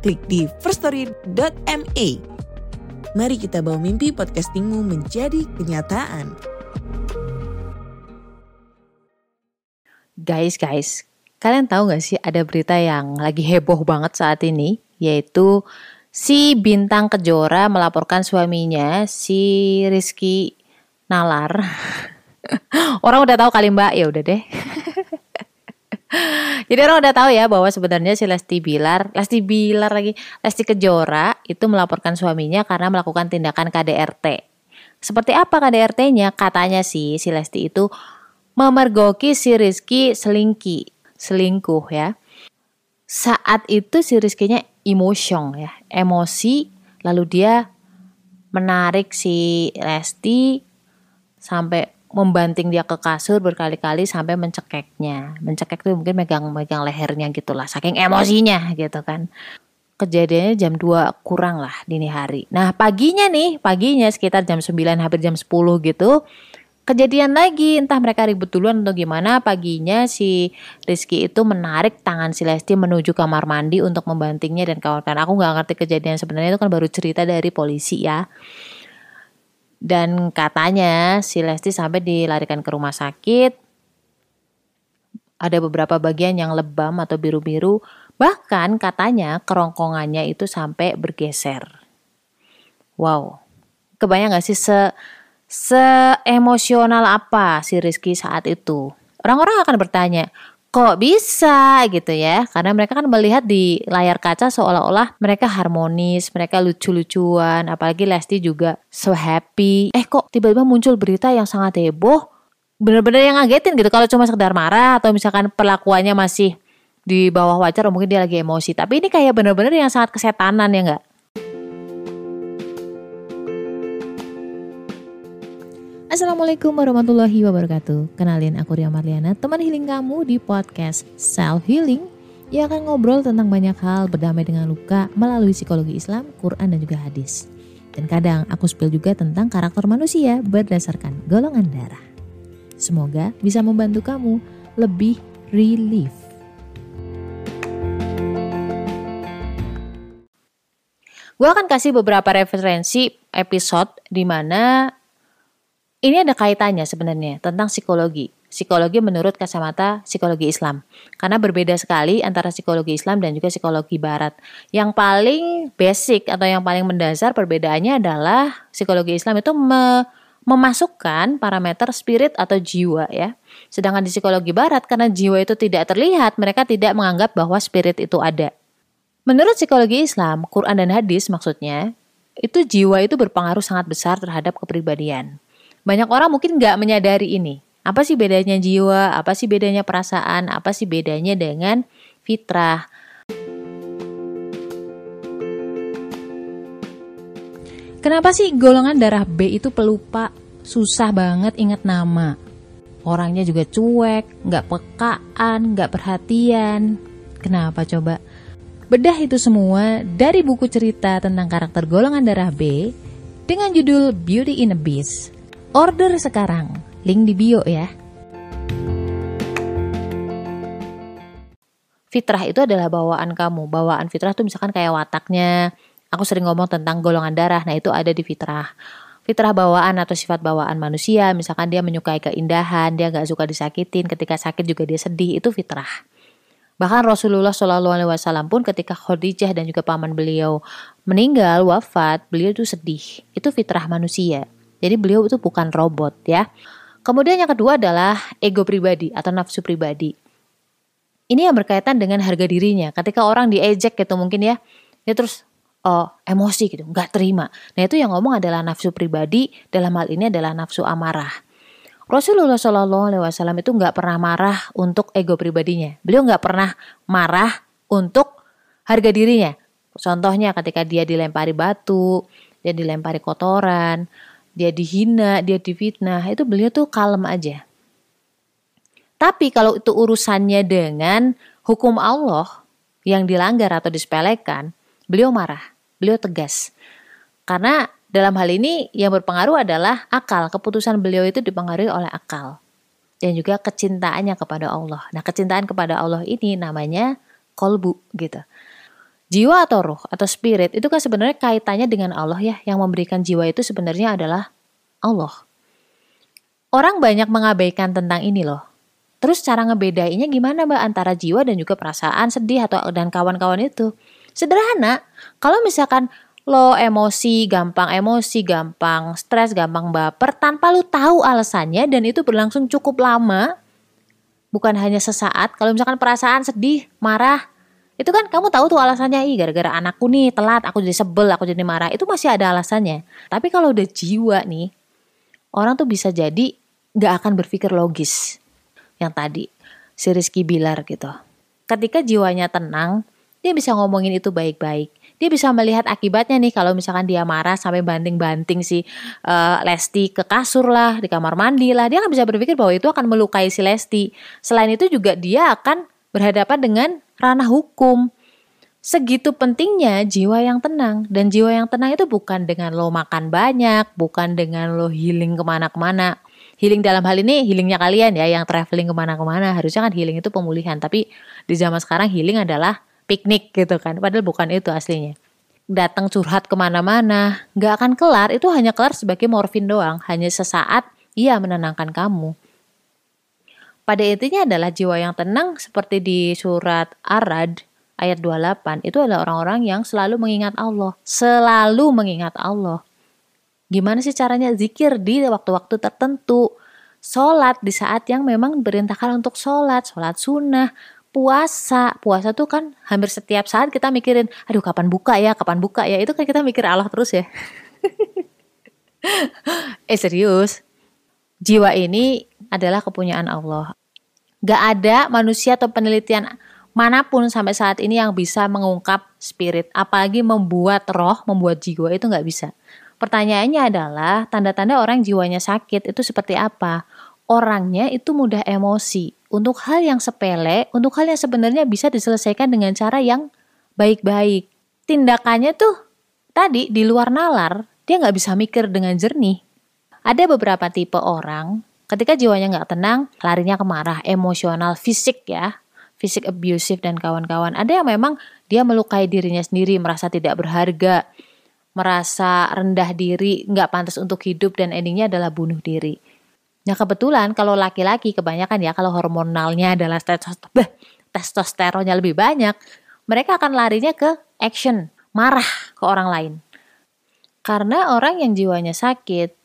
klik di firststory.me. Mari kita bawa mimpi podcastingmu menjadi kenyataan. Guys, guys, kalian tahu gak sih ada berita yang lagi heboh banget saat ini, yaitu si bintang kejora melaporkan suaminya, si Rizky Nalar. Orang udah tahu kali mbak, ya udah deh. Jadi orang udah tahu ya bahwa sebenarnya si Lesti Bilar, Lesti Bilar lagi, Lesti Kejora itu melaporkan suaminya karena melakukan tindakan KDRT. Seperti apa KDRT-nya? Katanya sih si Lesti itu memergoki si Rizky selingki, selingkuh ya. Saat itu si Rizkynya emotion ya, emosi lalu dia menarik si Lesti sampai membanting dia ke kasur berkali-kali sampai mencekeknya. Mencekek tuh mungkin megang-megang lehernya gitulah, saking emosinya gitu kan. Kejadiannya jam 2 kurang lah dini hari. Nah paginya nih, paginya sekitar jam 9 hampir jam 10 gitu. Kejadian lagi, entah mereka ribut duluan atau gimana, paginya si Rizky itu menarik tangan si Lesti menuju kamar mandi untuk membantingnya dan kawan-kawan. Aku nggak ngerti kejadian sebenarnya itu kan baru cerita dari polisi ya dan katanya si Lesti sampai dilarikan ke rumah sakit. Ada beberapa bagian yang lebam atau biru-biru. Bahkan katanya kerongkongannya itu sampai bergeser. Wow. Kebayang gak sih se, se emosional apa si Rizky saat itu? Orang-orang akan bertanya, kok bisa gitu ya? Karena mereka kan melihat di layar kaca seolah-olah mereka harmonis mereka lucu-lucuan apalagi Lesti juga so happy. Eh kok tiba-tiba muncul berita yang sangat heboh? Bener-bener yang ngagetin gitu. Kalau cuma sekedar marah atau misalkan perlakuannya masih di bawah wajar mungkin dia lagi emosi. Tapi ini kayak bener-bener yang sangat kesetanan ya enggak Assalamualaikum warahmatullahi wabarakatuh. Kenalin aku Ria Marliana, teman healing kamu di podcast Self Healing Yang akan ngobrol tentang banyak hal berdamai dengan luka melalui psikologi Islam, Quran dan juga hadis. Dan kadang aku spill juga tentang karakter manusia berdasarkan golongan darah. Semoga bisa membantu kamu lebih relief. Gue akan kasih beberapa referensi episode di mana ini ada kaitannya sebenarnya tentang psikologi. Psikologi menurut kacamata psikologi Islam. Karena berbeda sekali antara psikologi Islam dan juga psikologi barat. Yang paling basic atau yang paling mendasar perbedaannya adalah psikologi Islam itu me memasukkan parameter spirit atau jiwa ya. Sedangkan di psikologi barat karena jiwa itu tidak terlihat, mereka tidak menganggap bahwa spirit itu ada. Menurut psikologi Islam, Quran dan hadis maksudnya, itu jiwa itu berpengaruh sangat besar terhadap kepribadian. Banyak orang mungkin nggak menyadari ini. Apa sih bedanya jiwa? Apa sih bedanya perasaan? Apa sih bedanya dengan fitrah? Kenapa sih golongan darah B itu pelupa? Susah banget ingat nama. Orangnya juga cuek, nggak pekaan, nggak perhatian. Kenapa coba? Bedah itu semua dari buku cerita tentang karakter golongan darah B dengan judul Beauty in a Beast. Order sekarang, link di bio ya. Fitrah itu adalah bawaan kamu. Bawaan fitrah itu misalkan kayak wataknya. Aku sering ngomong tentang golongan darah, nah itu ada di fitrah. Fitrah bawaan atau sifat bawaan manusia, misalkan dia menyukai keindahan, dia gak suka disakitin, ketika sakit juga dia sedih, itu fitrah. Bahkan Rasulullah Shallallahu Alaihi Wasallam pun ketika Khadijah dan juga paman beliau meninggal wafat, beliau itu sedih. Itu fitrah manusia. Jadi beliau itu bukan robot ya. Kemudian yang kedua adalah ego pribadi atau nafsu pribadi. Ini yang berkaitan dengan harga dirinya. Ketika orang diejek gitu mungkin ya, dia terus oh, emosi gitu, nggak terima. Nah itu yang ngomong adalah nafsu pribadi. Dalam hal ini adalah nafsu amarah. Rasulullah Shallallahu Alaihi Wasallam itu nggak pernah marah untuk ego pribadinya. Beliau nggak pernah marah untuk harga dirinya. Contohnya ketika dia dilempari batu, dia dilempari kotoran, dia dihina, dia difitnah, itu beliau tuh kalem aja. Tapi kalau itu urusannya dengan hukum Allah yang dilanggar atau disepelekan, beliau marah, beliau tegas. Karena dalam hal ini yang berpengaruh adalah akal. Keputusan beliau itu dipengaruhi oleh akal. Dan juga kecintaannya kepada Allah. Nah kecintaan kepada Allah ini namanya kolbu gitu. Jiwa atau roh atau spirit itu kan sebenarnya kaitannya dengan Allah ya. Yang memberikan jiwa itu sebenarnya adalah Allah. Orang banyak mengabaikan tentang ini loh. Terus cara ngebedainnya gimana mbak antara jiwa dan juga perasaan sedih atau dan kawan-kawan itu? Sederhana, kalau misalkan lo emosi, gampang emosi, gampang stres, gampang baper tanpa lo tahu alasannya dan itu berlangsung cukup lama. Bukan hanya sesaat, kalau misalkan perasaan sedih, marah, itu kan kamu tahu tuh alasannya, ih gara-gara anakku nih telat, aku jadi sebel, aku jadi marah, itu masih ada alasannya. Tapi kalau udah jiwa nih, orang tuh bisa jadi gak akan berpikir logis. Yang tadi, si Rizky Bilar gitu. Ketika jiwanya tenang, dia bisa ngomongin itu baik-baik dia bisa melihat akibatnya nih kalau misalkan dia marah sampai banting-banting si uh, Lesti ke kasur lah di kamar mandi lah dia kan bisa berpikir bahwa itu akan melukai si Lesti selain itu juga dia akan berhadapan dengan ranah hukum segitu pentingnya jiwa yang tenang dan jiwa yang tenang itu bukan dengan lo makan banyak bukan dengan lo healing ke mana-kemana healing dalam hal ini healingnya kalian ya yang traveling ke mana-kemana harusnya kan healing itu pemulihan tapi di zaman sekarang healing adalah piknik gitu kan. Padahal bukan itu aslinya. Datang curhat ke mana-mana, nggak akan kelar, itu hanya kelar sebagai morfin doang. Hanya sesaat ia menenangkan kamu. Pada intinya adalah jiwa yang tenang seperti di surat Ar-Rad ayat 28 itu adalah orang-orang yang selalu mengingat Allah. Selalu mengingat Allah. Gimana sih caranya zikir di waktu-waktu tertentu? Sholat di saat yang memang berintahkan untuk sholat, sholat sunnah, puasa puasa tuh kan hampir setiap saat kita mikirin aduh kapan buka ya kapan buka ya itu kan kita mikir Allah terus ya eh serius jiwa ini adalah kepunyaan Allah gak ada manusia atau penelitian mana pun sampai saat ini yang bisa mengungkap spirit apalagi membuat roh membuat jiwa itu nggak bisa pertanyaannya adalah tanda-tanda orang jiwanya sakit itu seperti apa orangnya itu mudah emosi untuk hal yang sepele, untuk hal yang sebenarnya bisa diselesaikan dengan cara yang baik-baik. Tindakannya tuh tadi di luar nalar, dia nggak bisa mikir dengan jernih. Ada beberapa tipe orang, ketika jiwanya nggak tenang, larinya kemarah, emosional, fisik ya, fisik abusive dan kawan-kawan. Ada yang memang dia melukai dirinya sendiri, merasa tidak berharga, merasa rendah diri, nggak pantas untuk hidup dan endingnya adalah bunuh diri. Nah kebetulan kalau laki-laki kebanyakan ya kalau hormonalnya adalah testosteronnya lebih banyak, mereka akan larinya ke action, marah ke orang lain. Karena orang yang jiwanya sakit,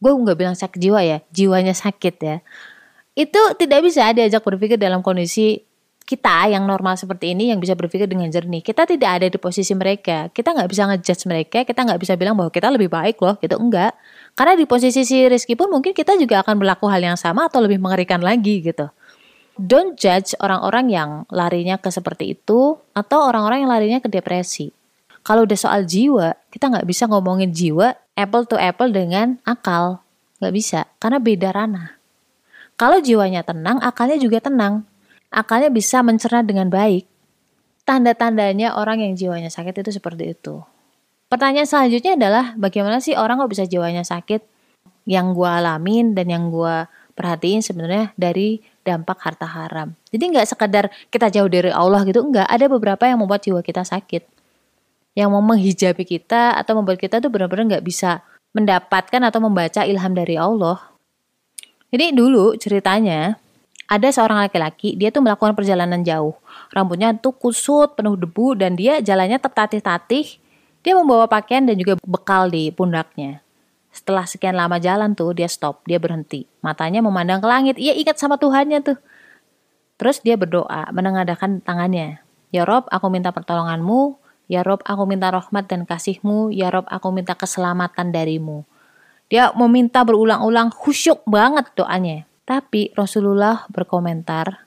gue nggak bilang sakit jiwa ya, jiwanya sakit ya, itu tidak bisa diajak berpikir dalam kondisi kita yang normal seperti ini yang bisa berpikir dengan jernih. Kita tidak ada di posisi mereka. Kita nggak bisa ngejudge mereka. Kita nggak bisa bilang bahwa kita lebih baik loh. Gitu enggak. Karena di posisi si Rizky pun mungkin kita juga akan berlaku hal yang sama atau lebih mengerikan lagi gitu. Don't judge orang-orang yang larinya ke seperti itu atau orang-orang yang larinya ke depresi. Kalau udah soal jiwa, kita nggak bisa ngomongin jiwa apple to apple dengan akal. Nggak bisa, karena beda ranah. Kalau jiwanya tenang, akalnya juga tenang. Akalnya bisa mencerna dengan baik. Tanda-tandanya orang yang jiwanya sakit itu seperti itu. Pertanyaan selanjutnya adalah bagaimana sih orang kok bisa jiwanya sakit? Yang gue alamin dan yang gue perhatiin sebenarnya dari dampak harta haram. Jadi nggak sekedar kita jauh dari Allah gitu, enggak. Ada beberapa yang membuat jiwa kita sakit. Yang mau menghijabi kita atau membuat kita tuh benar-benar nggak bisa mendapatkan atau membaca ilham dari Allah. Jadi dulu ceritanya ada seorang laki-laki, dia tuh melakukan perjalanan jauh. Rambutnya tuh kusut, penuh debu, dan dia jalannya tertatih-tatih dia membawa pakaian dan juga bekal di pundaknya. Setelah sekian lama jalan tuh, dia stop, dia berhenti. Matanya memandang ke langit, ia ingat sama Tuhannya tuh. Terus dia berdoa, menengadahkan tangannya. Ya Rob, aku minta pertolonganmu. Ya Rob, aku minta rahmat dan kasihmu. Ya Rob, aku minta keselamatan darimu. Dia meminta berulang-ulang, khusyuk banget doanya. Tapi Rasulullah berkomentar,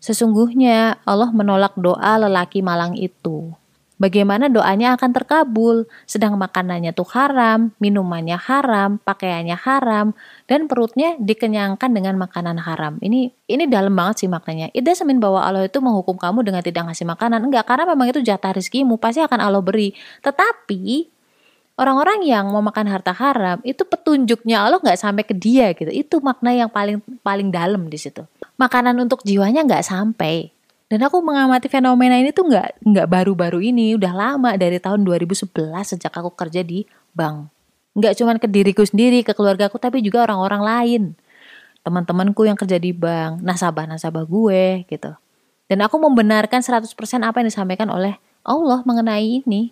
sesungguhnya Allah menolak doa lelaki malang itu. Bagaimana doanya akan terkabul. Sedang makanannya tuh haram, minumannya haram, pakaiannya haram, dan perutnya dikenyangkan dengan makanan haram. Ini ini dalam banget sih maknanya. Itu doesn't bahwa Allah itu menghukum kamu dengan tidak ngasih makanan. Enggak, karena memang itu jatah rizkimu, pasti akan Allah beri. Tetapi orang-orang yang mau makan harta haram itu petunjuknya Allah nggak sampai ke dia gitu. Itu makna yang paling paling dalam di situ. Makanan untuk jiwanya nggak sampai dan aku mengamati fenomena ini tuh nggak nggak baru-baru ini, udah lama dari tahun 2011 sejak aku kerja di bank. Nggak cuma ke diriku sendiri, ke keluarga aku, tapi juga orang-orang lain. Teman-temanku yang kerja di bank, nasabah-nasabah gue gitu. Dan aku membenarkan 100% apa yang disampaikan oleh Allah mengenai ini.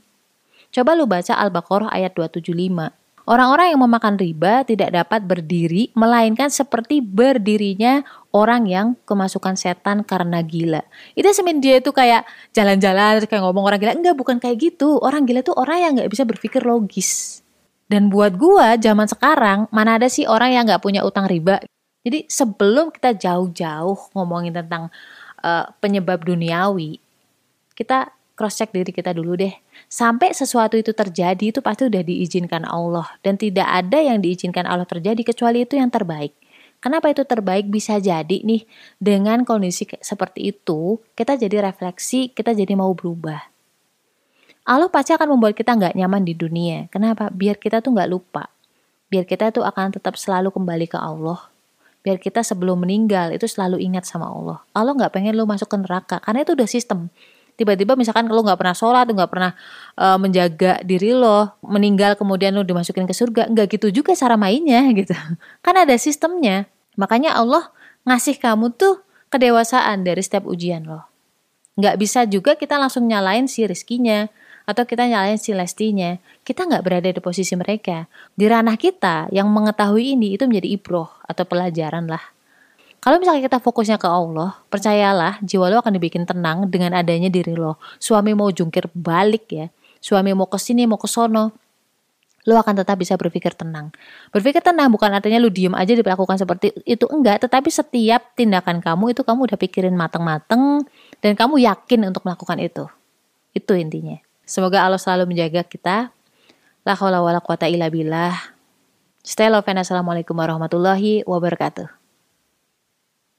Coba lu baca Al-Baqarah ayat 275. Orang-orang yang memakan riba tidak dapat berdiri, melainkan seperti berdirinya orang yang kemasukan setan karena gila. Itu semen dia itu kayak jalan-jalan, kayak ngomong orang gila. Enggak, bukan kayak gitu. Orang gila itu orang yang nggak bisa berpikir logis. Dan buat gua, zaman sekarang, mana ada sih orang yang nggak punya utang riba. Jadi sebelum kita jauh-jauh ngomongin tentang uh, penyebab duniawi, kita cross check diri kita dulu deh. Sampai sesuatu itu terjadi itu pasti udah diizinkan Allah dan tidak ada yang diizinkan Allah terjadi kecuali itu yang terbaik. Kenapa itu terbaik bisa jadi nih dengan kondisi seperti itu kita jadi refleksi, kita jadi mau berubah. Allah pasti akan membuat kita nggak nyaman di dunia. Kenapa? Biar kita tuh nggak lupa. Biar kita tuh akan tetap selalu kembali ke Allah. Biar kita sebelum meninggal itu selalu ingat sama Allah. Allah nggak pengen lu masuk ke neraka karena itu udah sistem tiba-tiba misalkan kalau nggak pernah sholat nggak pernah uh, menjaga diri lo meninggal kemudian lo dimasukin ke surga nggak gitu juga cara mainnya gitu. Kan ada sistemnya. Makanya Allah ngasih kamu tuh kedewasaan dari setiap ujian lo. Nggak bisa juga kita langsung nyalain si rizkinya atau kita nyalain si lestinya. Kita nggak berada di posisi mereka. Di ranah kita yang mengetahui ini itu menjadi ibroh atau pelajaran lah kalau misalnya kita fokusnya ke Allah, percayalah jiwa lo akan dibikin tenang dengan adanya diri lo. Suami mau jungkir balik ya, suami mau ke sini mau ke sono, lo akan tetap bisa berpikir tenang. Berpikir tenang bukan artinya lo diem aja diperlakukan seperti itu enggak, tetapi setiap tindakan kamu itu kamu udah pikirin mateng-mateng dan kamu yakin untuk melakukan itu. Itu intinya. Semoga Allah selalu menjaga kita. La haula wala quwata illa billah. Stay love and assalamualaikum warahmatullahi wabarakatuh.